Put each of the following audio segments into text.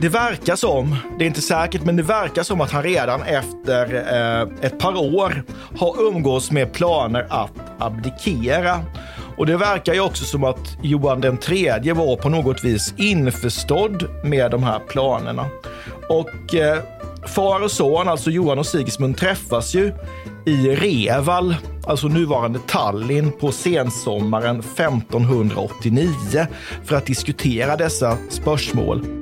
Det verkar som, det är inte säkert, men det verkar som att han redan efter eh, ett par år har umgås med planer att abdikera. Och det verkar ju också som att Johan den tredje var på något vis införstådd med de här planerna. Och eh, far och son, alltså Johan och Sigismund, träffas ju i Reval, alltså nuvarande Tallinn, på sensommaren 1589 för att diskutera dessa spörsmål.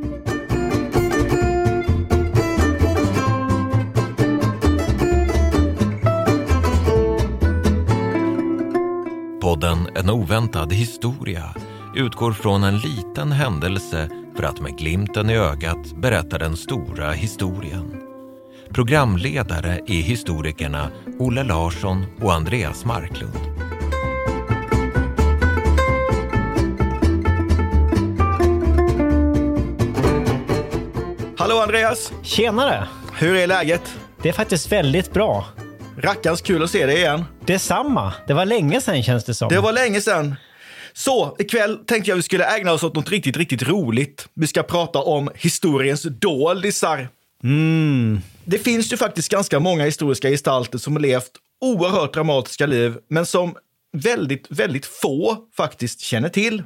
Podden En oväntad historia utgår från en liten händelse för att med glimten i ögat berätta den stora historien. Programledare är historikerna Olle Larsson och Andreas Marklund. Hallå Andreas! Tjenare! Hur är läget? Det är faktiskt väldigt bra. Rackarns kul att se dig igen. Detsamma. Det var länge sedan känns det som. Det var länge sedan. Så ikväll tänkte jag vi skulle ägna oss åt något riktigt, riktigt roligt. Vi ska prata om historiens doldisar. Mm. Det finns ju faktiskt ganska många historiska gestalter som har levt oerhört dramatiska liv, men som väldigt, väldigt få faktiskt känner till.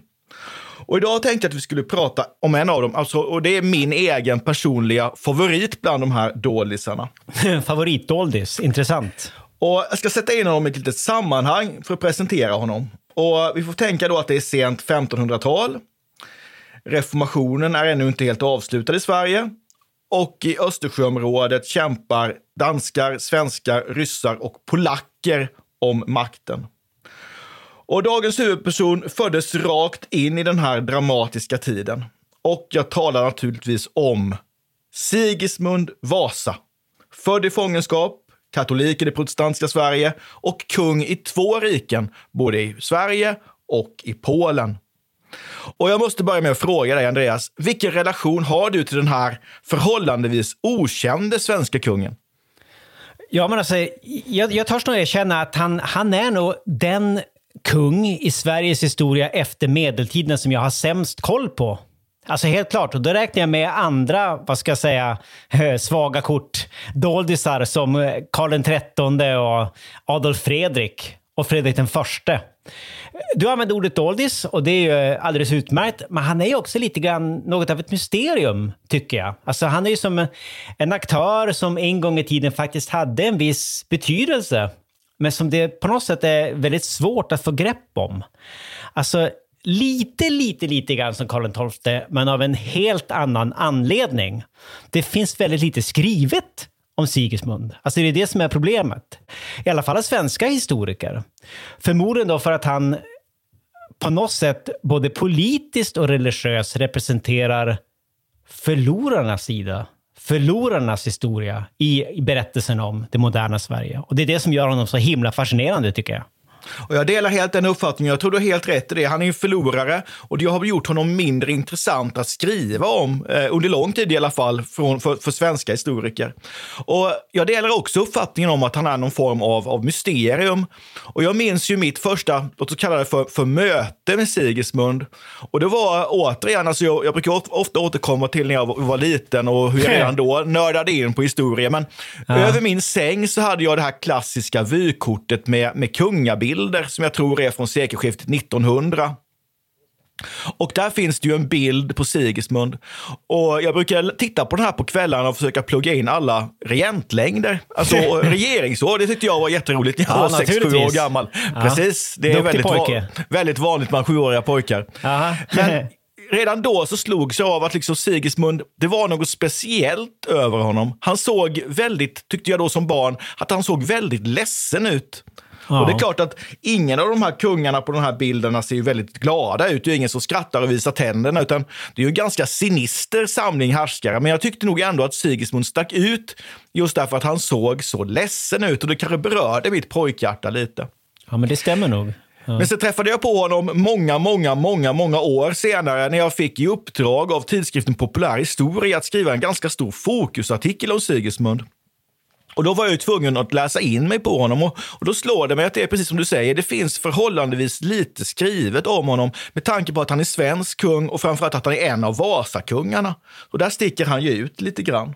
Och idag tänkte jag att vi skulle prata om en av dem, alltså, och det är min egen personliga favorit bland de här doldisarna. Favoritdoldis. Intressant. Och jag ska sätta in honom i ett litet sammanhang för att presentera honom. Och vi får tänka då att det är sent 1500-tal. Reformationen är ännu inte helt avslutad i Sverige. Och i Östersjöområdet kämpar danskar, svenskar, ryssar och polacker om makten. Och dagens huvudperson föddes rakt in i den här dramatiska tiden. Och jag talar naturligtvis om Sigismund Vasa. Född i fångenskap, katolik i det protestantiska Sverige och kung i två riken, både i Sverige och i Polen. Och jag måste börja med att fråga dig, Andreas, vilken relation har du till den här förhållandevis okände svenska kungen? Ja, men alltså, jag, jag törs nog erkänna att han, han är nog den kung i Sveriges historia efter medeltiden som jag har sämst koll på. Alltså helt klart, och då räknar jag med andra, vad ska jag säga, svaga kort, doldisar som eh, Karl XIII och Adolf Fredrik och Fredrik den förste. Du använder ordet doldis och det är ju eh, alldeles utmärkt, men han är ju också lite grann något av ett mysterium, tycker jag. Alltså han är ju som en aktör som en gång i tiden faktiskt hade en viss betydelse, men som det på något sätt är väldigt svårt att få grepp om. Alltså, lite, lite, lite grann som Karl XII, men av en helt annan anledning. Det finns väldigt lite skrivet om Sigismund. Alltså det är det som är problemet. I alla fall av svenska historiker. Förmodligen då för att han på något sätt både politiskt och religiöst representerar förlorarnas sida. Förlorarnas historia i, berättelsen om det moderna Sverige. Och det är det som gör honom så himla fascinerande tycker jag. Och jag delar helt den uppfattningen. Jag tror du har helt rätt i det. Han är en förlorare och det har gjort honom mindre intressant att skriva om, eh, under lång tid i alla fall, från, för, för, svenska historiker. Och jag delar också uppfattningen om att han är någon form av, av mysterium. Och jag minns ju mitt första, låt oss kalla det för, för möte med Sigismund. Och det var återigen, alltså jag, jag brukar ofta återkomma till när jag var, liten och hur jag redan då nördade in på historia. Men ja. över min säng så hade jag det här klassiska vykortet med, med kungabild bilder som jag tror är från sekelskiftet 1900. Och där finns det ju en bild på Sigismund. Och jag brukar titta på den här på kvällarna och försöka plugga in alla regentlängder. Alltså regeringsår, det tyckte jag var jätteroligt när jag ja, var 6-7 år gammal. Ja. Precis, det är väldigt, va väldigt vanligt bland sjuåriga pojkar. Men redan då så slogs jag av att liksom Sigismund, det var något speciellt över honom. Han såg väldigt, tyckte jag då som barn, att han såg väldigt ledsen ut. Ja. Och det är klart att ingen av de här kungarna på de här bilderna ser ju väldigt glada ut. Det är ingen som skrattar och visar tänderna, utan det är ju en ganska sinister samling härskare. Men jag tyckte nog ändå att Sigismund stack ut just därför att han såg så ledsen ut och det kanske berörde mitt pojkhjärta lite. Ja, men det stämmer nog. Ja. Men så träffade jag på honom många, många, många, många år senare när jag fick i uppdrag av tidskriften Populär historia att skriva en ganska stor fokusartikel om Sigismund. Och då var jag tvungen att läsa in mig på honom och, och då slår det mig att det är precis som du säger, det finns förhållandevis lite skrivet om honom med tanke på att han är svensk kung och framförallt att han är en av Vasakungarna. Och där sticker han ju ut lite grann.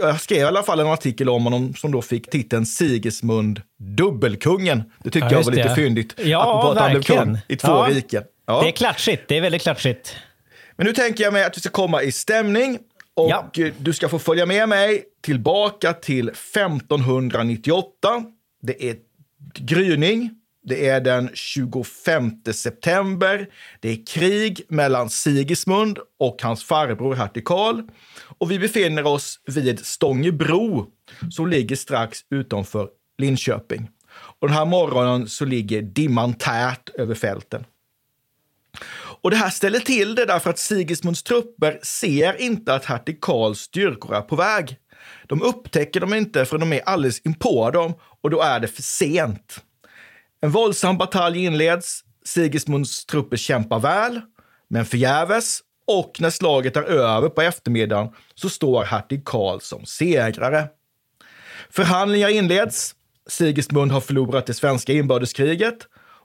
Jag skrev i alla fall en artikel om honom som då fick titeln Sigismund Dubbelkungen. Det tycker Ja, jag var lite det. fyndigt. Ja, apropå att han blev kung i två Ja. riken. Ja. Det är klatschigt. Det är väldigt klatschigt. Men nu tänker jag mig att vi ska komma i stämning och Ja. eh, du ska få följa med mig tillbaka till 1598. Det är gryning. Det är den 25 september. Det är krig mellan Sigismund och hans farbror hertig Karl. Och vi befinner oss vid Stångebro som ligger strax utanför Linköping. Och den här morgonen så ligger dimman tät över fälten. Och det här ställer till det därför att Sigismunds trupper ser inte att hertig Karls styrkor är på väg. De upptäcker dem inte för de är alldeles inpå dem och då är det för sent. En våldsam batalj inleds. Sigismunds trupper kämpar väl, men förgäves. Och när slaget är över på eftermiddagen så står hertig Karl som segrare. Förhandlingar inleds. Sigismund har förlorat det svenska inbördeskriget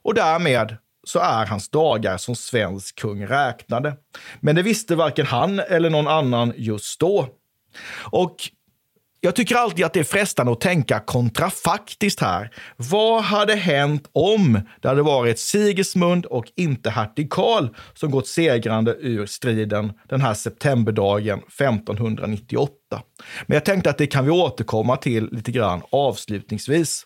och därmed så är hans dagar som svensk kung räknade. Men det visste varken han eller någon annan just då. Och jag tycker alltid att det är frestande att tänka kontrafaktiskt här. Vad hade hänt om det hade varit Sigismund och inte hertig Karl som gått segrande ur striden den här septemberdagen 1598? Men jag tänkte att det kan vi återkomma till lite grann avslutningsvis.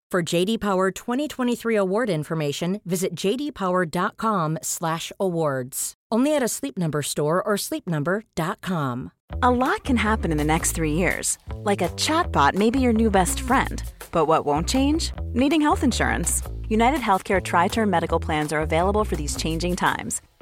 For JD Power 2023 award information, visit jdpower.com/awards. Only at a Sleep Number store or sleepnumber.com. A lot can happen in the next three years. Like a chatbot may be your new best friend. But what won't change? Needing health insurance. United Healthcare Tri Term Medical Plans are available for these changing times.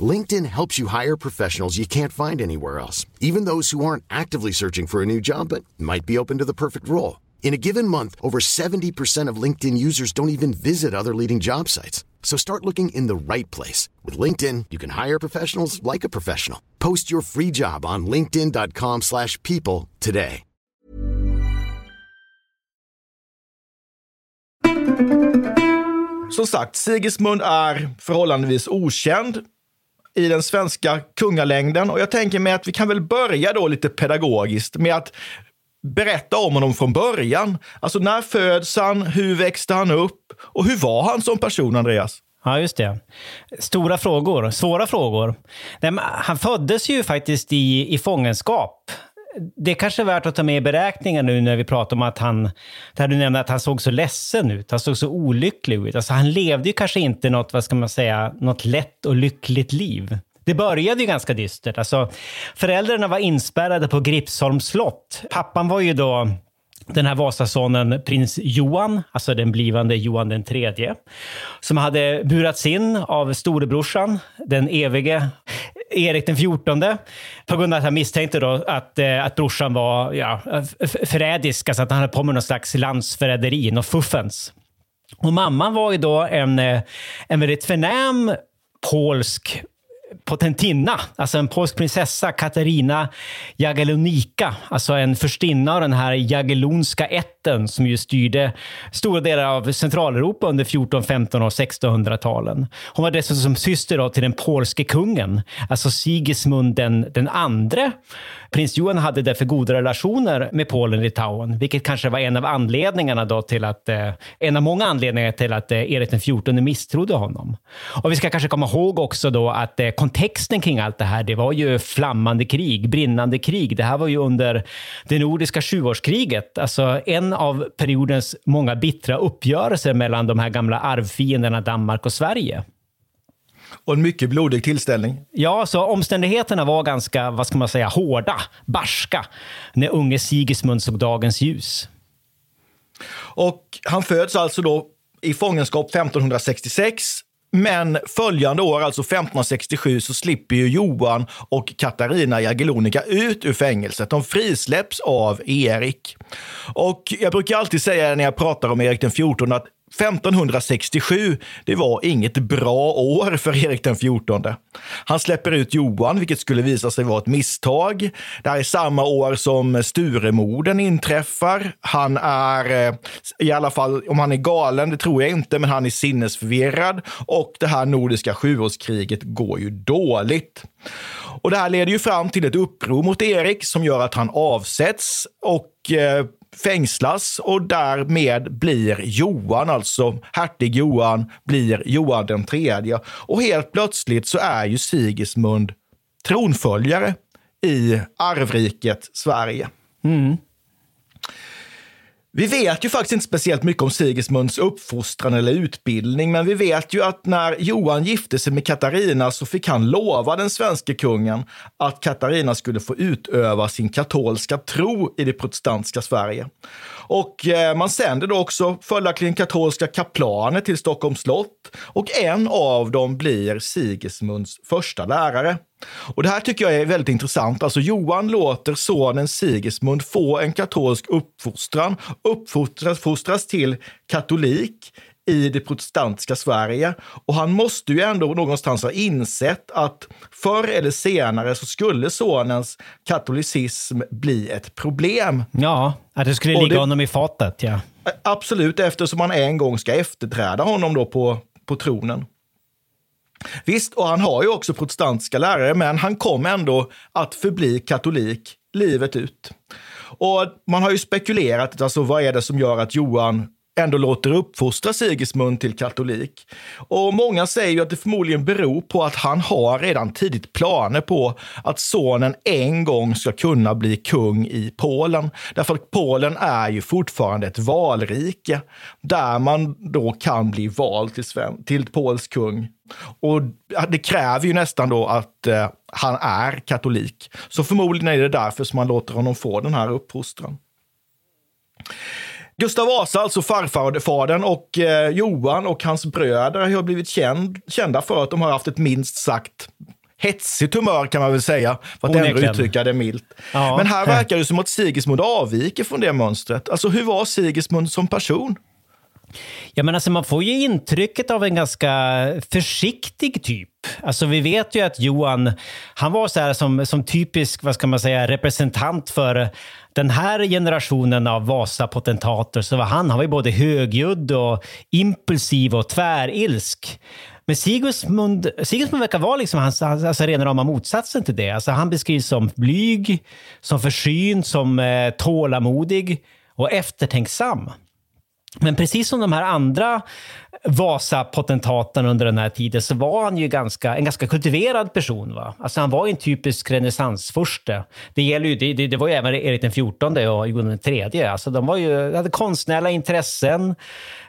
LinkedIn helps you hire professionals you can't find anywhere else, even those who aren't actively searching for a new job but might be open to the perfect role. In a given month, over 70% of LinkedIn users don't even visit other leading job sites. So start looking in the right place. With LinkedIn, you can hire professionals like a professional. Post your free job on linkedin.com/people slash people today. Som sagt, Sigismund är förhållandevis okänd i den svenska kungalängden och jag tänker mig att vi kan väl börja då lite pedagogiskt med att berätta om honom från början. Alltså när föds han? Hur växte han upp? Och hur var han som person, Andreas? Ja, just det. Stora frågor, svåra frågor. Han föddes ju faktiskt i, i fångenskap. Det är kanske är värt att ta med i beräkningen nu när vi pratar om att han, där du nämnde att han såg så ledsen ut, han såg så olycklig ut. Alltså han levde ju kanske inte något, vad ska man säga, något lätt och lyckligt liv. Det började ju ganska dystert. Alltså, föräldrarna var inspärrade på Gripsholms slott. Pappan var ju då den här Vasasonen prins Johan, alltså den blivande Johan den tredje, som hade burats in av storebrorsan, den evige. Erik den XIV på grund av att han misstänkte då att, eh, att brorsan var ja, förrädisk, alltså att han hade på med någon slags landsförräderi, något fuffens. Och mamman var ju då en, eh, en väldigt förnäm polsk potentinna, alltså en polsk prinsessa, Katarina Jagellonika, alltså en förstinna av den här Jagellonska ätten som ju styrde stora delar av Centraleuropa under 14, 15 och 1600-talen. Hon var dessutom syster då till den polske kungen, alltså Sigismund den, den andre. Prins Johan hade därför goda relationer med Polen och Litauen, vilket kanske var en av anledningarna då till att, eh, en av många anledningar till att eh, Erik XIV misstrodde honom. Och vi ska kanske komma ihåg också då att eh, kontexten kring allt det här, det var ju flammande krig, brinnande krig. Det här var ju under det nordiska sjuårskriget, alltså en av periodens många bittra uppgörelser mellan de här gamla arvfienderna Danmark och Sverige. Och en mycket blodig tillställning. Ja, så omständigheterna var ganska, vad ska man säga, hårda, barska, när unge Sigismund såg dagens ljus. Och han föds alltså då i fångenskap 1566 men följande år, alltså 1567, så slipper ju Johan och Katarina Jagellonica ut ur fängelset. De frisläpps av Erik. Och jag brukar alltid säga när jag pratar om Erik den XIV att 1567, det var inget bra år för Erik den XIV. Han släpper ut Johan, vilket skulle visa sig vara ett misstag. Det här är samma år som Sturemorden inträffar. Han är, eh, i alla fall om han är galen, det tror jag inte, men han är sinnesförvirrad. Och det här nordiska sjuårskriget går ju dåligt. Och det här leder ju fram till ett uppror mot Erik som gör att han avsätts och eh, fängslas och därmed blir Johan, alltså hertig Johan, blir Johan den tredje. Och helt plötsligt så är ju Sigismund tronföljare i arvriket Sverige. Mm. Vi vet ju faktiskt inte speciellt mycket om Sigismunds uppfostran eller utbildning, men vi vet ju att när Johan gifte sig med Katarina så fick han lova den svenska kungen att Katarina skulle få utöva sin katolska tro i det protestantiska Sverige. Och eh, man sänder då också följaktligen katolska kaplaner till Stockholms slott och en av dem blir Sigismunds första lärare. Och Det här tycker jag är väldigt intressant. Alltså Johan låter sonen Sigismund få en katolsk uppfostran, uppfostras till katolik i det protestantiska Sverige. Och han måste ju ändå någonstans ha insett att förr eller senare så skulle sonens katolicism bli ett problem. Ja, att det skulle ligga det, honom i fatet. Ja. Absolut, eftersom han en gång ska efterträda honom då på, på tronen. Visst, och han har ju också protestantiska lärare, men han kom ändå att förbli katolik livet ut. Och man har ju spekulerat, alltså vad är det som gör att Johan ändå låter uppfostra Sigismund till katolik. Och många säger ju att det förmodligen beror på att han har redan tidigt planer på att sonen en gång ska kunna bli kung i Polen. Därför att Polen är ju fortfarande ett valrike där man då kan bli vald till, Sven till polsk kung. Och det kräver ju nästan då att eh, han är katolik. Så förmodligen är det därför som man låter honom få den här uppfostran. Gustav Vasa, alltså farfadern och eh, Johan och hans bröder har blivit känd, kända för att de har haft ett minst sagt hetsigt humör kan man väl säga, för att ändå uttrycka det milt. Ja. Men här verkar det som att Sigismund avviker från det mönstret. Alltså hur var Sigismund som person? Ja, men alltså man får ju intrycket av en ganska försiktig typ. Alltså vi vet ju att Johan, han var så här som, som typisk, vad ska man säga, representant för den här generationen av Vasa-potentater. Så var han, han var ju både högljudd och impulsiv och tvärilsk. Men Sigismund, Sigismund verkar vara liksom hans, alltså rena rama motsatsen till det. Alltså han beskrivs som blyg, som försynt, som eh, tålamodig och eftertänksam. Men precis som de här andra Vasa-potentaterna under den här tiden så var han ju ganska, en ganska kultiverad person. Va? Alltså han var en typisk renässansfurste. Det, gäller ju, det, det, det, var ju även Erik den XIV och Jon III. Alltså de var ju, hade konstnärliga intressen.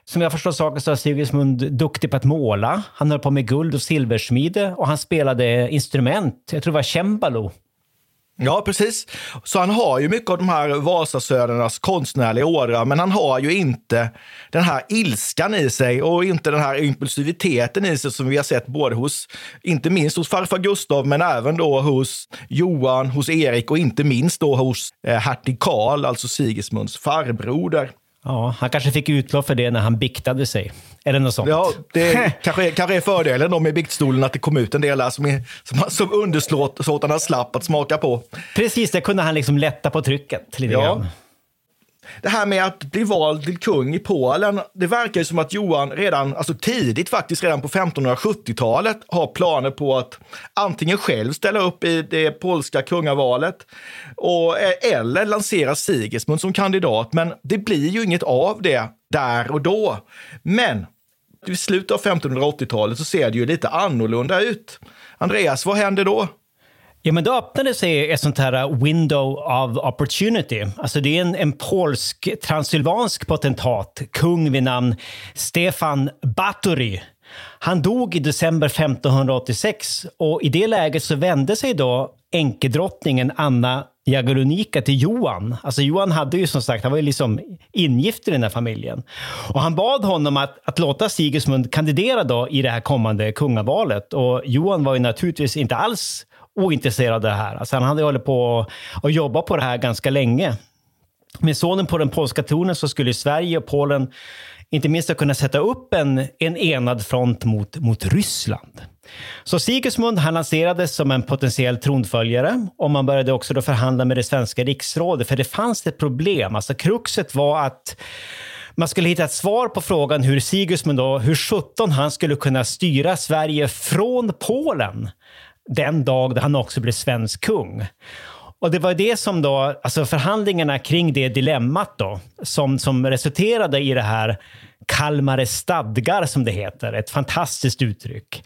Som jag förstår saken så var Sigismund duktig på att måla. Han höll på med guld och silversmide och han spelade instrument. Jag tror det var cembalo. Ja, precis. Så han har ju mycket av de här Vasasönernas konstnärliga ådra, men han har ju inte den här ilskan i sig och inte den här impulsiviteten i sig som vi har sett både hos, inte minst hos farfar Gustav, men även då hos Johan, hos Erik och inte minst då hos eh, hertig Karl, alltså Sigismunds farbroder. Ja, han kanske fick utlopp för det när han biktade sig. Eller något sånt. Ja, det kanske, kanske är fördelen då med biktstolen att det kom ut en del där som, är, som, som undersåtarna slapp att smaka på. Precis, det kunde han liksom lätta på trycket lite Ja. grann. Det här med att bli vald till kung i Polen, det verkar ju som att Johan redan, alltså tidigt faktiskt, redan på 1570-talet har planer på att antingen själv ställa upp i det polska kungavalet och, eh, eller lansera Sigismund som kandidat. Men det blir ju inget av det där och då. Men i slutet av 1580-talet så ser det ju lite annorlunda ut. Andreas, vad händer då? Ja, men då öppnade sig ett sånt här window of opportunity. Alltså det är en, en polsk, transylvansk potentat, kung vid namn Stefan Batory. Han dog i december 1586 och i det läget så vände sig då enkedrottningen Anna Jagiellonika till Johan. Alltså Johan hade ju som sagt, han var ju liksom ingift i den här familjen. Och han bad honom att, att låta Sigismund kandidera då i det här kommande kungavalet. Och Johan var ju naturligtvis inte alls ointresserad av det här. Alltså han hade hållit på och jobbat på det här ganska länge. Med sonen på den polska tronen så skulle Sverige och Polen inte minst kunna sätta upp en, en enad front mot, mot Ryssland. Så Sigismund han lanserades som en potentiell tronföljare och man började också då förhandla med det svenska riksrådet för det fanns ett problem. Alltså kruxet var att man skulle hitta ett svar på frågan hur Sigismund då, hur 17 han skulle kunna styra Sverige från Polen den dag då han också blev svensk kung. Och det var det som då, alltså förhandlingarna kring det dilemmat då, som, som resulterade i det här Kalmares stadgar som det heter, ett fantastiskt uttryck.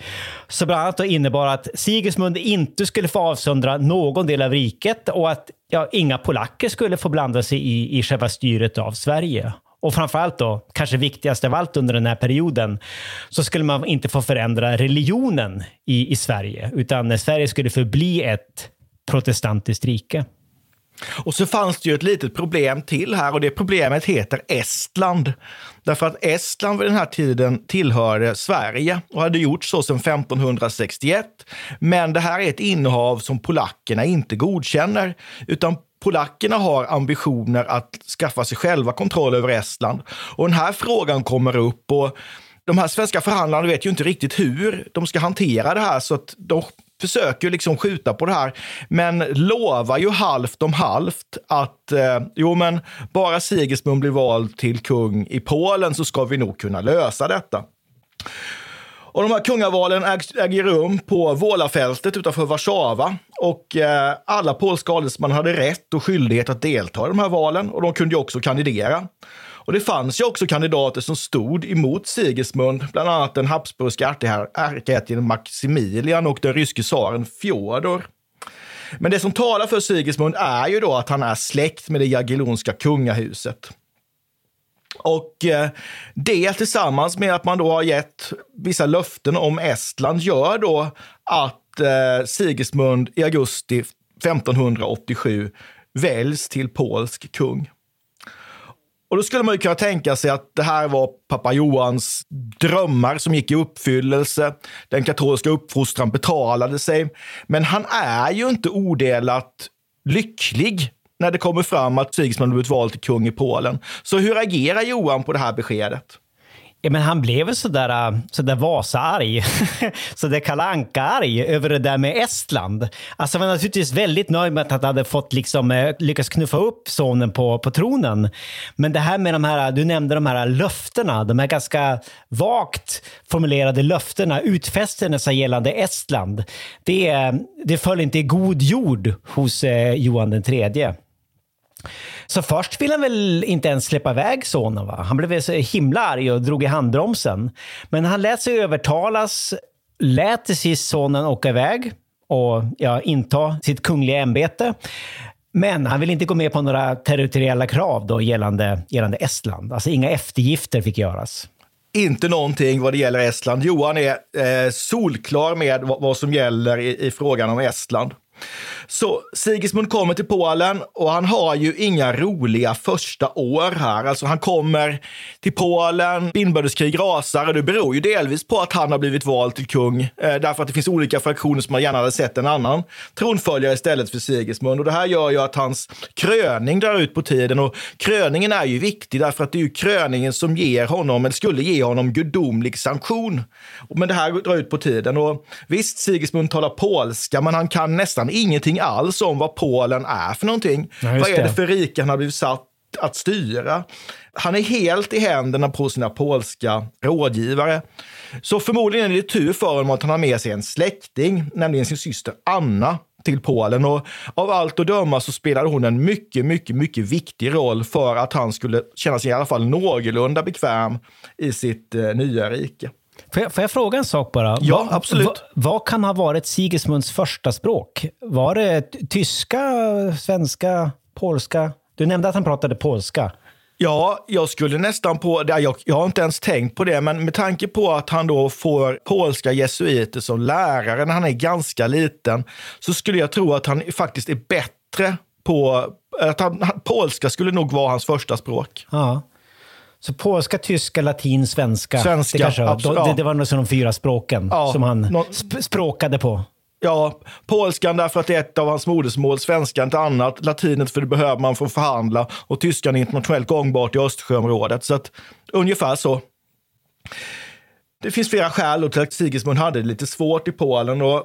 Så bland annat då innebar att Sigismund inte skulle få avsöndra någon del av riket och att ja, inga polacker skulle få blanda sig i, i själva styret av Sverige. Och framförallt då, kanske viktigast av allt under den här perioden, så skulle man inte få förändra religionen i, i Sverige, utan Sverige skulle förbli ett protestantiskt rike. Och så fanns det ju ett litet problem till här och det problemet heter Estland. Därför att Estland vid den här tiden tillhörde Sverige och hade gjort så sedan 1561. Men det här är ett innehav som polackerna inte godkänner, utan polackerna har ambitioner att skaffa sig själva kontroll över Estland. Och den här frågan kommer upp och de här svenska förhandlarna vet ju inte riktigt hur de ska hantera det här, så att de försöker liksom skjuta på det här, men lovar ju halvt om halvt att eh, jo, men bara Sigismund blir vald till kung i Polen så ska vi nog kunna lösa detta. Och de här kungavalen äg- äger rum på Vålafältet utanför Warszawa. Och eh, alla polska adelsmän hade rätt och skyldighet att delta i de här valen och de kunde ju också kandidera. Och det fanns ju också kandidater som stod emot Sigismund, bland annat den habsburgska ärkeätten Maximilian och den ryske tsaren Fjodor. Men det som talar för Sigismund är ju då att han är släkt med det jagellonska kungahuset. Och eh, det tillsammans med att man då har gett vissa löften om Estland gör då att eh, Sigismund i augusti 1587 väljs till polsk kung. Och då skulle man ju kunna tänka sig att det här var pappa Johans drömmar som gick i uppfyllelse. Den katolska uppfostran betalade sig. Men han är ju inte odelat lycklig när det kommer fram att Sigismund blivit vald till kung i Polen. Så hur agerar Johan på det här beskedet? Ja, men han blev väl sådär, äh, sådär Vasa-arg, sådär Kalle Anka-arg över det där med Estland. Alltså han var naturligtvis väldigt nöjd med att han hade fått liksom, äh, lyckats knuffa upp sonen på, på tronen. Men det här med de här, du nämnde de här löftena, de här ganska vagt formulerade löftena, utfästelserna gällande Estland, det, det föll inte i god jord hos eh, Johan den tredje. Så först ville han väl inte ens släppa iväg sonen. Va? Han blev så himla arg och drog i handbromsen. Men han lät sig övertalas, lät till sist sonen åka iväg och ja, inta sitt kungliga ämbete. Men han ville inte gå med på några territoriella krav då gällande, gällande Estland. Alltså inga eftergifter fick göras. Inte någonting vad det gäller Estland. Johan är eh, solklar med vad, vad som gäller i, i frågan om Estland. Så Sigismund kommer till Polen och han har ju inga roliga första år här. Alltså han kommer till Polen, inbördeskrig rasar och det beror ju delvis på att han har blivit vald till kung. Eh, därför att det finns olika fraktioner som man gärna hade sett en annan tronföljare istället för Sigismund. Och det här gör ju att hans kröning drar ut på tiden. Och kröningen är ju viktig därför att det är ju kröningen som ger honom, eller skulle ge honom, gudomlig sanktion. Men det här drar ut på tiden. Och visst, Sigismund talar polska, men han kan nästan ingenting alls om vad Polen är för någonting. Ja, vad är det det. för rike han har blivit satt att styra? Han är helt i händerna på sina polska rådgivare. Så förmodligen är det tur för honom att han har med sig en släkting, nämligen sin syster Anna till Polen. Och av allt att döma så spelade hon en mycket, mycket, mycket viktig roll för att han skulle känna sig i alla fall någorlunda bekväm i sitt eh, nya rike. Får jag, får jag fråga en sak bara? Ja, Vad- absolut. Vad, vad kan ha varit Sigismunds första språk? Var det tyska, svenska, polska? Du nämnde att han pratade polska. Ja, jag skulle nästan på, ja, jag, jag har inte ens tänkt på det, men med tanke på att han då får polska jesuiter som lärare när han är ganska liten, så skulle jag tro att han faktiskt är bättre på, att han- polska skulle nog vara hans första språk. Ja. Så polska, tyska, latin, svenska. Svenska, det, kanske, var- absolut, då, det, ja. det var nog de fyra språken Ja, som han nå- sp- språkade på. Ja, polskan därför att det är ett av hans modersmål, svenskan ett annat, latinet för det behöver man för att förhandla och tyskan är internationellt gångbart i Östersjöområdet. Så att, ungefär så. Det finns flera skäl till att Sigismund hade det lite svårt i Polen. Och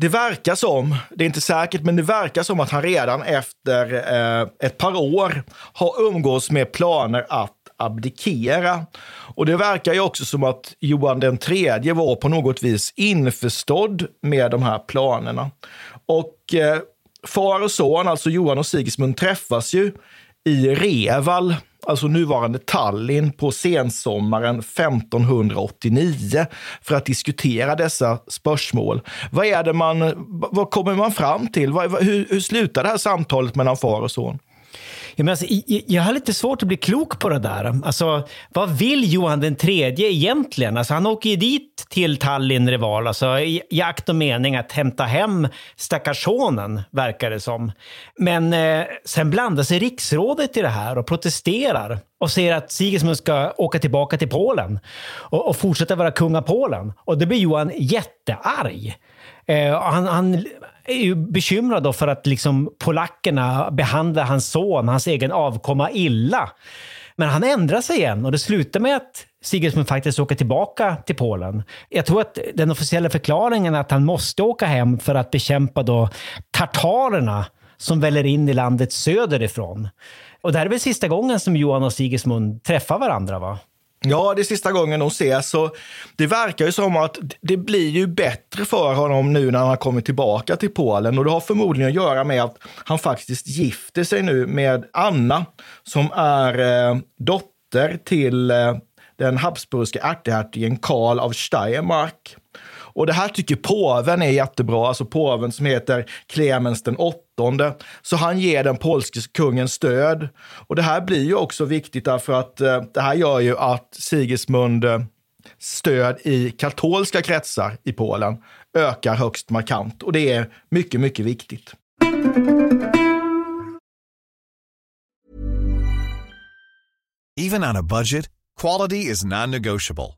det verkar som, det är inte säkert, men det verkar som att han redan efter eh, ett par år har umgås med planer att abdikera. Och det verkar ju också som att Johan den tredje var på något vis införstådd med de här planerna. Och eh, far och son, alltså Johan och Sigismund, träffas ju i Reval, alltså nuvarande Tallinn, på sensommaren 1589 för att diskutera dessa spörsmål. Vad är det man, vad kommer man fram till? Vad, hur, hur slutar det här samtalet mellan far och son? Ja, men alltså, jag har lite svårt att bli klok på det där. Alltså, vad vill Johan den tredje egentligen? Alltså, han åker ju dit till Tallinn Rival, alltså, i, i akt och mening att hämta hem stackars sonen, verkar det som. Men eh, sen blandar sig riksrådet i det här och protesterar och säger att Sigismund ska åka tillbaka till Polen och, och fortsätta vara kung av Polen. Och det blir Johan jättearg. Eh, han, han är ju bekymrad då för att liksom polackerna behandlar hans son, hans egen avkomma, illa. Men han ändrar sig igen och det slutar med att Sigismund faktiskt åker tillbaka till Polen. Jag tror att den officiella förklaringen är att han måste åka hem för att bekämpa då tartarerna som väller in i landet söderifrån. Och det här är väl sista gången som Johan och Sigismund träffar varandra, va? Ja, det är sista gången de ses. Så det verkar ju som att det blir ju bättre för honom nu när han har kommit tillbaka till Polen. Och det har förmodligen att göra med att han faktiskt gifter sig nu med Anna som är eh, dotter till eh, den habsburgske ärtehertigen Karl av Steiermark. Och det här tycker påven är jättebra, alltså påven som heter Clemens den åttonde. Så han ger den polske kungen stöd. Och det här blir ju också viktigt därför att eh, det här gör ju att Sigismund eh, stöd i katolska kretsar i Polen ökar högst markant. Och det är mycket, mycket viktigt. Even on a budget, quality is non-negotiable.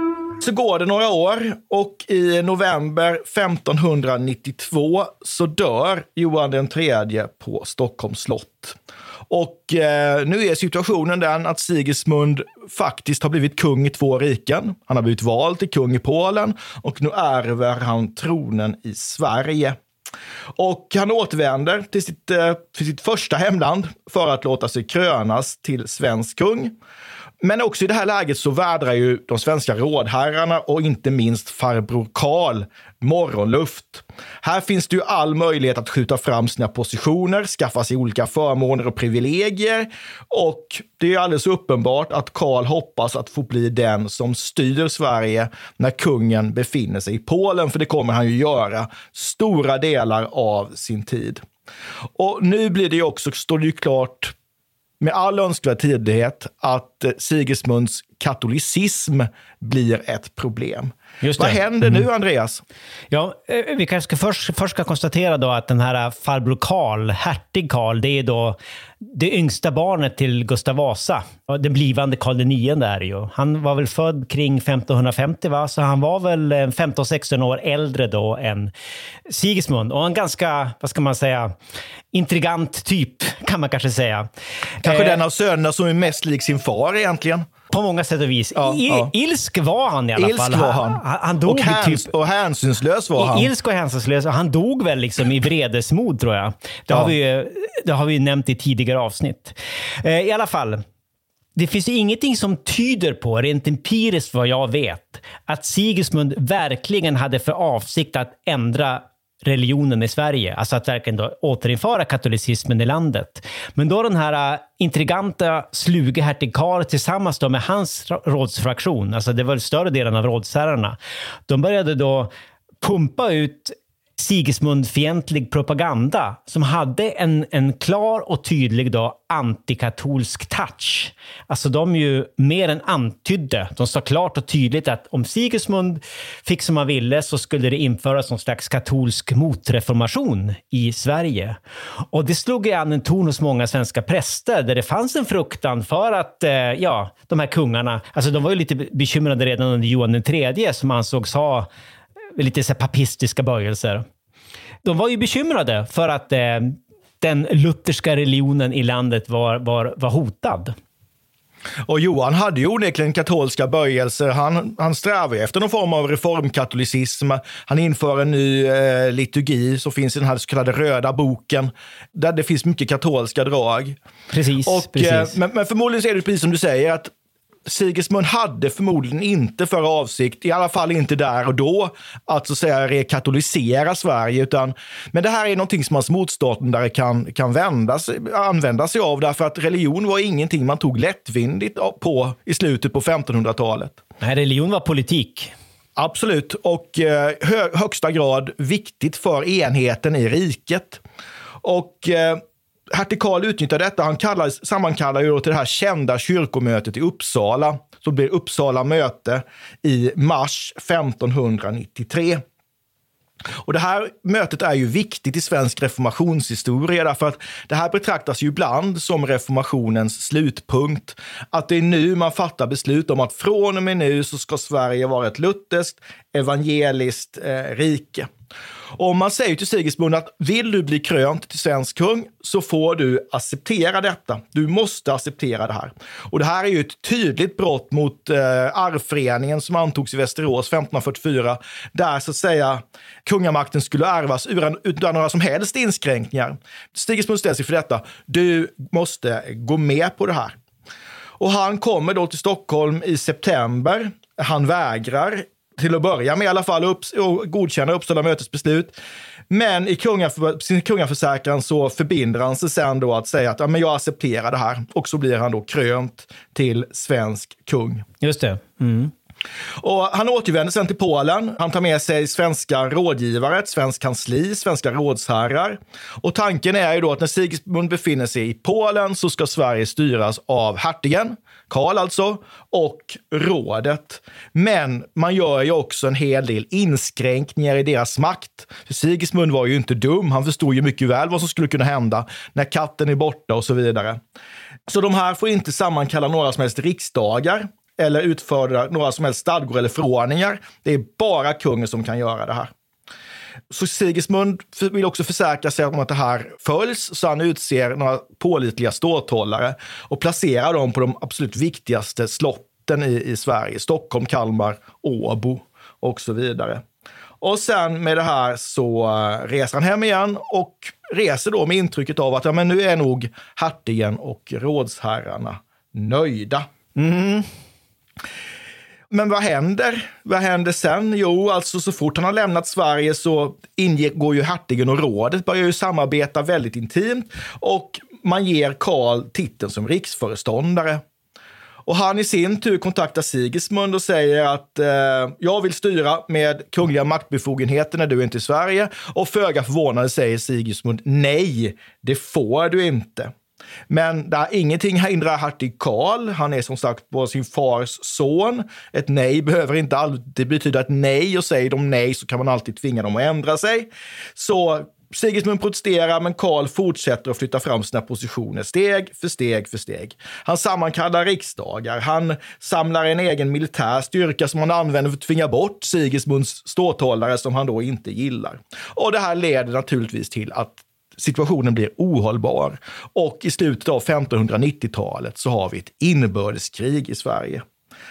Så går det några år och i november 1592 så dör Johan den tredje på Stockholms slott. Och eh, nu är situationen den att Sigismund faktiskt har blivit kung i två riken. Han har blivit vald till kung i Polen och nu ärver han tronen i Sverige. Och han återvänder till sitt, eh, till sitt första hemland för att låta sig krönas till svensk kung. Men också i det här läget så vädrar ju de svenska rådherrarna och inte minst farbror Karl morgonluft. Här finns det ju all möjlighet att skjuta fram sina positioner, skaffa sig olika förmåner och privilegier. Och det är alldeles uppenbart att Karl hoppas att få bli den som styr Sverige när kungen befinner sig i Polen, för det kommer han ju göra stora delar av sin tid. Och nu blir det ju också, står det ju klart med all önskvärd tydlighet att eh, Sigismunds katolicism blir ett problem. Vad händer nu, mm. Andreas? Ja, eh, vi kanske ska först, först ska konstatera då att den här farbror Karl, hertig Karl, det är då det yngsta barnet till Gustav Vasa. Den blivande Karl IX är det ju. Han var väl född kring 1550, va? så han var väl 15-16 år äldre då än Sigismund. Och en ganska, vad ska man säga, intrigant typ, kan man kanske säga. Kanske eh, den av sönerna som är mest lik sin far egentligen. På många sätt och vis. Ja, I, ja. Ilsk var han i alla ilsk fall. Var han. Han, han dog och, häns, typ, och hänsynslös var han. Ilsk och hänsynslös. Han dog väl liksom i vredesmod, tror jag. Det, ja. har vi, det har vi nämnt i tidigare avsnitt. Eh, I alla fall. Det finns ingenting som tyder på, rent empiriskt vad jag vet, att Sigismund verkligen hade för avsikt att ändra religionen i Sverige, alltså att verkligen då återinföra katolicismen i landet. Men då den här äh, intriganta, sluge hertig Karl tillsammans då med hans rådsfraktion, alltså det var större delen av rådsherrarna, de började då pumpa ut Sigismund-fientlig propaganda som hade en, en klar och tydlig då antikatolsk touch. Alltså de ju mer än antydde, de sa klart och tydligt att om Sigismund fick som han ville så skulle det införas någon slags katolsk motreformation i Sverige. Och det slog ju an en ton hos många svenska präster där det fanns en fruktan för att, eh, ja, de här kungarna, alltså de var ju lite bekymrade redan under Johan III som ansågs ha lite så papistiska böjelser. De var ju bekymrade för att eh, den lutherska religionen i landet var, var, var hotad. Och Johan hade ju onekligen katolska böjelser. Han, han strävar efter någon form av reformkatolicism. Han inför en ny eh, liturgi som finns i den här så kallade röda boken, där det finns mycket katolska drag. Precis. Och, eh, precis. Eh, men, men förmodligen är det precis som du säger, att Sigismund hade förmodligen inte för avsikt, i alla fall inte där och då, att så att säga rekatolisera Sverige. Utan, men det här är någonting som hans motståndare kan, kan vända sig, använda sig av, därför att religion var ingenting man tog lättvindigt på i slutet på 1500-talet. Nej, religion var politik. Absolut, och eh, hö, högsta grad viktigt för enheten i riket. Och eh, hertig Karl utnyttjar detta. Han kallar, sammankallar ju till det här kända kyrkomötet i Uppsala, som blir Uppsala möte i mars 1593. Och Det här mötet är ju viktigt i svensk reformationshistoria därför att det här betraktas ju ibland som reformationens slutpunkt. Att det är nu man fattar beslut om att från och med nu så ska Sverige vara ett lutherskt evangeliskt eh, rike. Och man säger till Sigismund att vill du bli krönt till svensk kung så får du acceptera detta. Du måste acceptera det här. Och det här är ju ett tydligt brott mot eh, arvföreningen som antogs i Västerås 1544, där så att säga kungamakten skulle ärvas utan, utan några som helst inskränkningar. Sigismund ställs inför detta. Du måste gå med på det här. Och han kommer då till Stockholm i september. Han vägrar till att börja med i alla fall, upp, och godkänner Uppsala mötes beslut. Men i kungaför, sin kungaförsäkran så förbinder han sig sen då att säga att ja, men jag accepterar det här. Och så blir han då krönt till svensk kung. Just det. Mm. Och han återvänder sen till Polen. Han tar med sig svenska rådgivare, ett svenskt kansli, svenska rådsherrar. Och tanken är ju då att när Sigismund befinner sig i Polen så ska Sverige styras av hertigen, Karl alltså, och rådet. Men man gör ju också en hel del inskränkningar i deras makt. För Sigismund var ju inte dum. Han förstod ju mycket väl vad som skulle kunna hända när katten är borta och så vidare. Så de här får inte sammankalla några som helst riksdagar eller utföra några som helst stadgor eller förordningar. Det är bara kungen som kan göra det här. Så Sigismund vill också försäkra sig om att det här följs, så han utser några pålitliga ståthållare och placerar dem på de absolut viktigaste slotten i, i Sverige. Stockholm, Kalmar, Åbo och så vidare. Och sen med det här så eh, reser han hem igen och reser då med intrycket av att ja, men nu är nog hertigen och rådsherrarna nöjda. Mm. Men vad händer? Vad händer sen? Jo, alltså så fort han har lämnat Sverige så ingår ju hertigen och rådet börjar ju samarbeta väldigt intimt och man ger Karl titeln som riksföreståndare. Och han i sin tur kontaktar Sigismund och säger att eh, jag vill styra med kungliga maktbefogenheter när du inte är i Sverige. Och föga förvånande säger Sigismund nej, det får du inte. Men där ingenting hindrar hertig Karl. Han är som sagt på sin fars son. Ett nej behöver inte alltid betyda ett nej och säger de nej så kan man alltid tvinga dem att ändra sig. Så Sigismund protesterar, men Karl fortsätter att flytta fram sina positioner steg för steg för steg. Han sammankallar riksdagar, han samlar en egen militär styrka som han använder för att tvinga bort Sigismunds ståthållare som han då inte gillar. Och det här leder naturligtvis till att situationen blir ohållbar. Och i slutet av 1590-talet så har vi ett inbördeskrig i Sverige.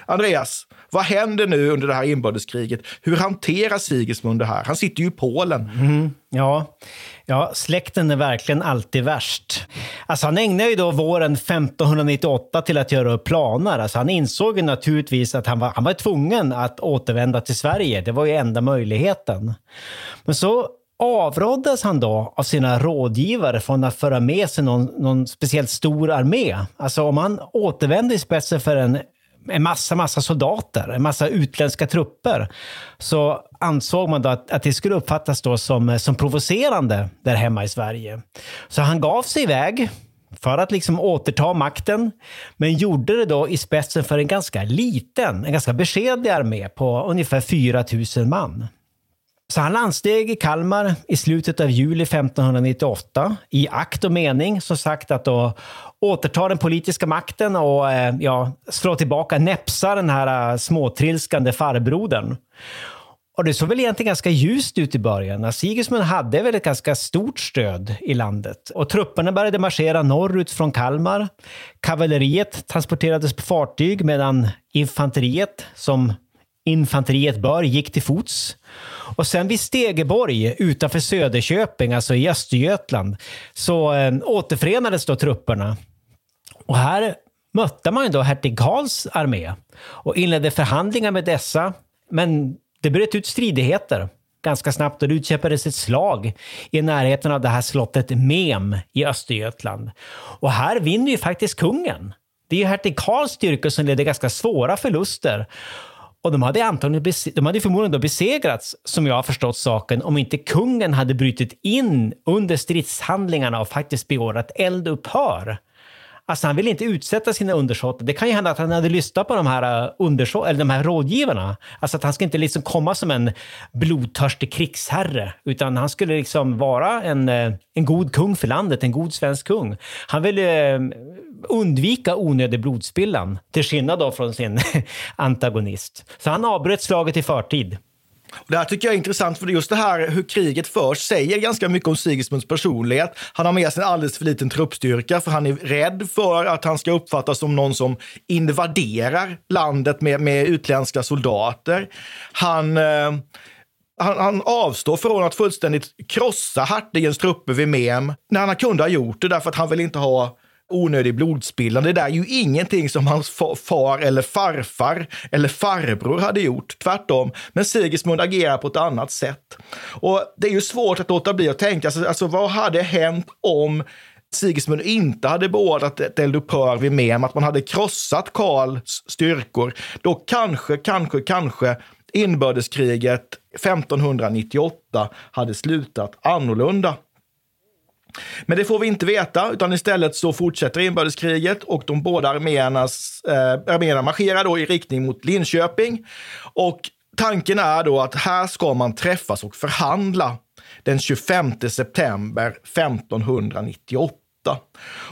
Andreas, vad händer nu under det här inbördeskriget? Hur hanterar Sigismund det här? Han sitter ju i Polen. Mm, ja. ja, släkten är verkligen alltid värst. Alltså han ägnar ju då våren 1598 till att göra upp planer. Alltså han insåg ju naturligtvis att han var, han var tvungen att återvända till Sverige. Det var ju enda möjligheten. Men så avråddes han då av sina rådgivare från att föra med sig någon, någon speciellt stor armé. Alltså om han återvände i spetsen för en, en massa, massa soldater, en massa utländska trupper, så ansåg man då att, att det skulle uppfattas då som, som provocerande där hemma i Sverige. Så han gav sig iväg för att liksom återta makten, men gjorde det då i spetsen för en ganska liten, en ganska beskedlig armé på ungefär 4 000 man. Så han landsteg i Kalmar i slutet av juli 1598 i akt och mening som sagt att då återta den politiska makten och eh, ja, slå tillbaka, näpsa den här eh, småtrilskande farbrodern. Och det såg väl egentligen ganska ljust ut i början. Alltså, Sigismund hade väl ett ganska stort stöd i landet. Och trupperna började marschera norrut från Kalmar. Kavalleriet transporterades på fartyg medan infanteriet, som infanteriet bör, gick till fots. Och sen vid Stegeborg utanför Söderköping, alltså i Östergötland, så eh, återförenades då trupperna. Och här mötte man ju då hertig Karls armé och inledde förhandlingar med dessa. Men det bröt ut stridigheter ganska snabbt och det utkämpades ett slag i närheten av det här slottet Mem i Östergötland. Och här vinner ju faktiskt kungen. Det är ju hertig Karls styrkor som leder ganska svåra förluster. Och de hade antagligen de hade förmodligen då besegrats, som jag har förstått saken, om inte kungen hade brutit in under stridshandlingarna och faktiskt beordrat eldupphör. Alltså han ville inte utsätta sina undersåtar. Det kan ju hända att han hade lyssnat på de här, eh, underså eller de här rådgivarna. Alltså att han ska inte liksom komma som en blodtörstig krigsherre, utan han skulle liksom vara en, eh, en god kung för landet, en god svensk kung. Han ville eh, undvika onödig blodspillan, till skillnad då från sin antagonist. Så han avbröt slaget i förtid. Det här tycker jag är intressant, för just det här hur kriget förs säger ganska mycket om Sigismunds personlighet. Han har med sig en alldeles för liten truppstyrka, för han är rädd för att han ska uppfattas som någon som invaderar landet med, med utländska soldater. Han... Eh, han, han, avstår från att fullständigt krossa hertigens trupper vid Mem när han kunde ha gjort det därför att han vill inte ha onödig blodspillan. Det där är ju ingenting som hans far eller farfar eller farbror hade gjort. Tvärtom. Men Sigismund agerar på ett annat sätt. Och det är ju svårt att låta bli att tänka, alltså, alltså vad hade hänt om Sigismund inte hade beordrat ett eldupphör vid Mem, att man hade krossat Karls styrkor, då kanske, kanske, kanske inbördeskriget 1598 hade slutat annorlunda. Men det får vi inte veta, utan istället så fortsätter inbördeskriget och de båda arméernas, eh, arméerna marscherar då i riktning mot Linköping. Och tanken är då att här ska man träffas och förhandla den 25 september 1598.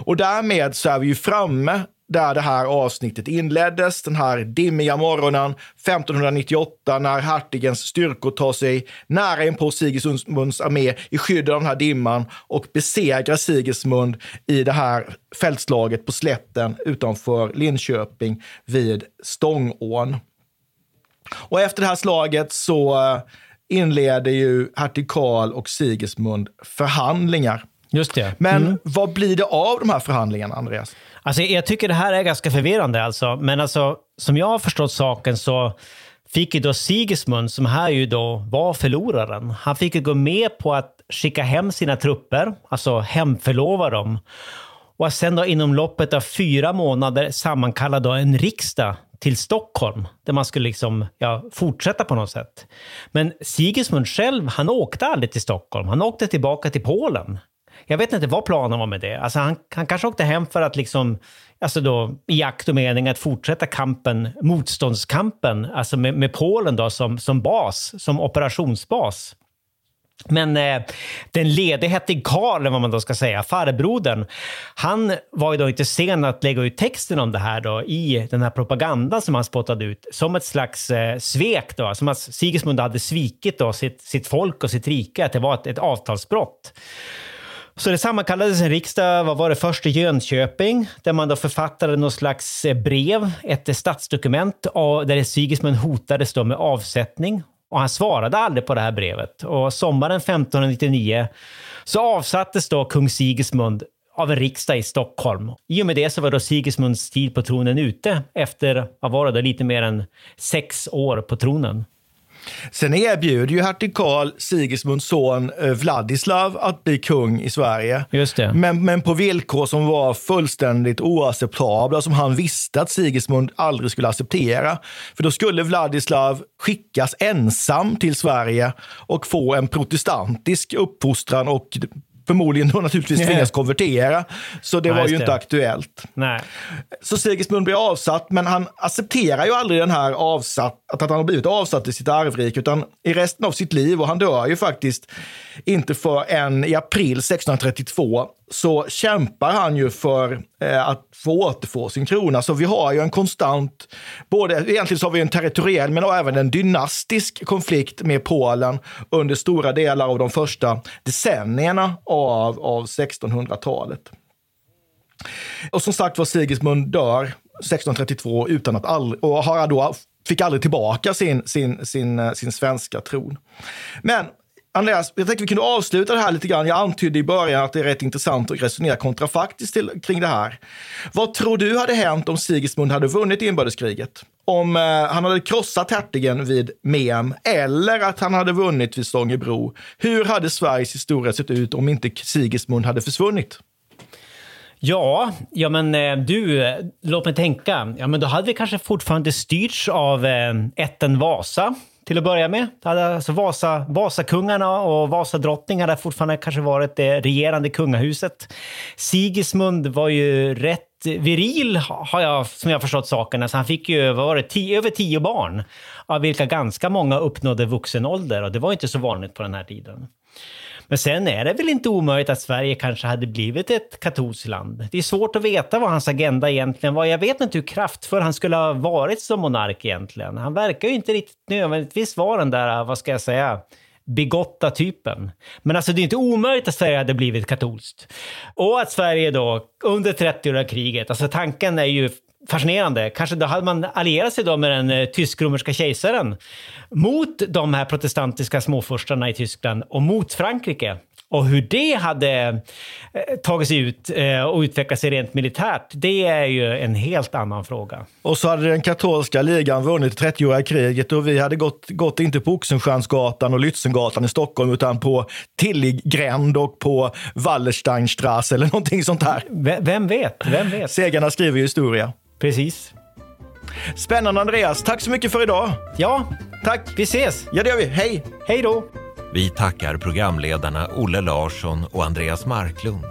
Och därmed så är vi ju framme där det här avsnittet inleddes, den här dimmiga morgonen 1598 när hertigens styrkor tar sig nära in på Sigismunds armé i skydd av den här dimman och besegrar Sigismund i det här fältslaget på slätten utanför Linköping vid Stångån. Och efter det här slaget så eh, inleder ju hertig Karl och Sigismund förhandlingar. Just det. Men mm. vad blir det av de här förhandlingarna, Andreas? Alltså, jag tycker det här är ganska förvirrande. Alltså. Men alltså, som jag har förstått saken så fick ju då Sigismund, som här ju då var förloraren, han fick ju gå med på att skicka hem sina trupper, alltså hemförlova dem. Och att sen då inom loppet av fyra månader sammankalla då en riksdag till Stockholm, där man skulle liksom, ja, fortsätta på något sätt. Men Sigismund själv, han åkte aldrig till Stockholm. Han åkte tillbaka till Polen. Jag vet inte vad planen var med det. Alltså han, han kanske åkte hem för att liksom, alltså då, i akt och mening att fortsätta kampen, motståndskampen, alltså med, med Polen då som, som bas, som operationsbas. Men eh, den lede hette Karl, vad man då ska säga, farbrodern, han var ju då inte sen att lägga ut texten om det här då i den här propagandan som han spottade ut, som ett slags eh, svek då, som att Sigismund hade svikit då sitt, sitt folk och sitt rike, att det var ett, ett avtalsbrott. Så det sammankallades en riksdag, vad var det, först i Jönköping, där man då författade något slags eh, brev, ett eh, statsdokument, där Sigismund hotades då med avsättning. Och han svarade aldrig på det här brevet. Och sommaren 1599 så avsattes då kung Sigismund av en riksdag i Stockholm. I och med det så var då Sigismunds tid på tronen ute efter, vad var det, då, lite mer än sex år på tronen. Sen erbjuder ju hertig Karl Sigismunds son eh, Vladislav att bli kung i Sverige. Just det. Men, men på villkor som var fullständigt oacceptabla, som han visste att Sigismund aldrig skulle acceptera. För då skulle Vladislav skickas ensam till Sverige och få en protestantisk uppfostran och förmodligen då naturligtvis tvingas konvertera. Så det Nej, var ju det. inte aktuellt. Nej. Så Sigismund blir avsatt, men han accepterar ju aldrig den här avsatt, att han har blivit avsatt i sitt arvrike, utan i resten av sitt liv, och han dör ju faktiskt inte förrän i april 1632, så kämpar han ju för eh, att få återfå sin krona. Så vi har ju en konstant, både, egentligen så har vi en territoriell men även en dynastisk konflikt med Polen under stora delar av de första decennierna av, av 1600-talet. Och som sagt var, Sigismund dör 1632 utan att all, och har då, fick aldrig tillbaka sin, sin, sin, eh, sin svenska tron. Men Andreas, jag tänkte vi kunde avsluta det här lite grann. Jag antydde i början att det är rätt intressant att resonera kontrafaktiskt till, kring det här. Vad tror du hade hänt om Sigismund hade vunnit inbördeskriget? Om eh, han hade krossat hertigen vid Mem eller att han hade vunnit vid Stångebro. Hur hade Sveriges historia sett ut om inte Sigismund hade försvunnit? Ja, ja men eh, du, låt mig tänka. Ja, men då hade vi kanske fortfarande styrts av eh, ätten Vasa till att börja med. Hade alltså Vasa, Vasakungarna och Vasadrottningarna fortfarande kanske varit det regerande kungahuset. Sigismund var ju rätt viril, har jag, som jag förstått saken. Alltså han fick ju var det, tio, över tio barn, av vilka ganska många uppnådde vuxen ålder. Och det var inte så vanligt på den här tiden. Men sen är det väl inte omöjligt att Sverige kanske hade blivit ett katolskt land. Det är svårt att veta vad hans agenda egentligen var. Jag vet inte hur kraftfull han skulle ha varit som monark egentligen. Han verkar ju inte riktigt nödvändigtvis vara den där, vad ska jag säga, bigotta typen. Men alltså det är inte omöjligt att Sverige hade blivit katolskt. Och att Sverige då under 30-åriga kriget, alltså tanken är ju fascinerande. Kanske då hade man allierat sig då med den eh, tysk-romerska kejsaren mot de här protestantiska småfurstarna i Tyskland och mot Frankrike. Och hur det hade eh, tagit sig ut eh, och utvecklat sig rent militärt, det är ju en helt annan fråga. Och så hade den katolska ligan vunnit 30-åriga kriget och vi hade gått, gått inte på Oxenstiernsgatan och Lützengatan i Stockholm utan på Tilliggränd och på Wallersteinstrasse eller någonting sånt där. V vem vet? Vem vet? Segarna skriver ju historia. Precis. Spännande Andreas. Tack så mycket för idag. Ja, tack. Vi ses. Ja, det gör vi. Hej. Hej då. Vi tackar programledarna Olle Larsson och Andreas Marklund.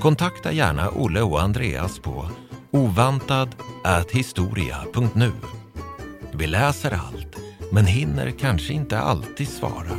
Kontakta gärna Olle och Andreas på ovantad.historia.nu. Vi läser allt, men hinner kanske inte alltid svara.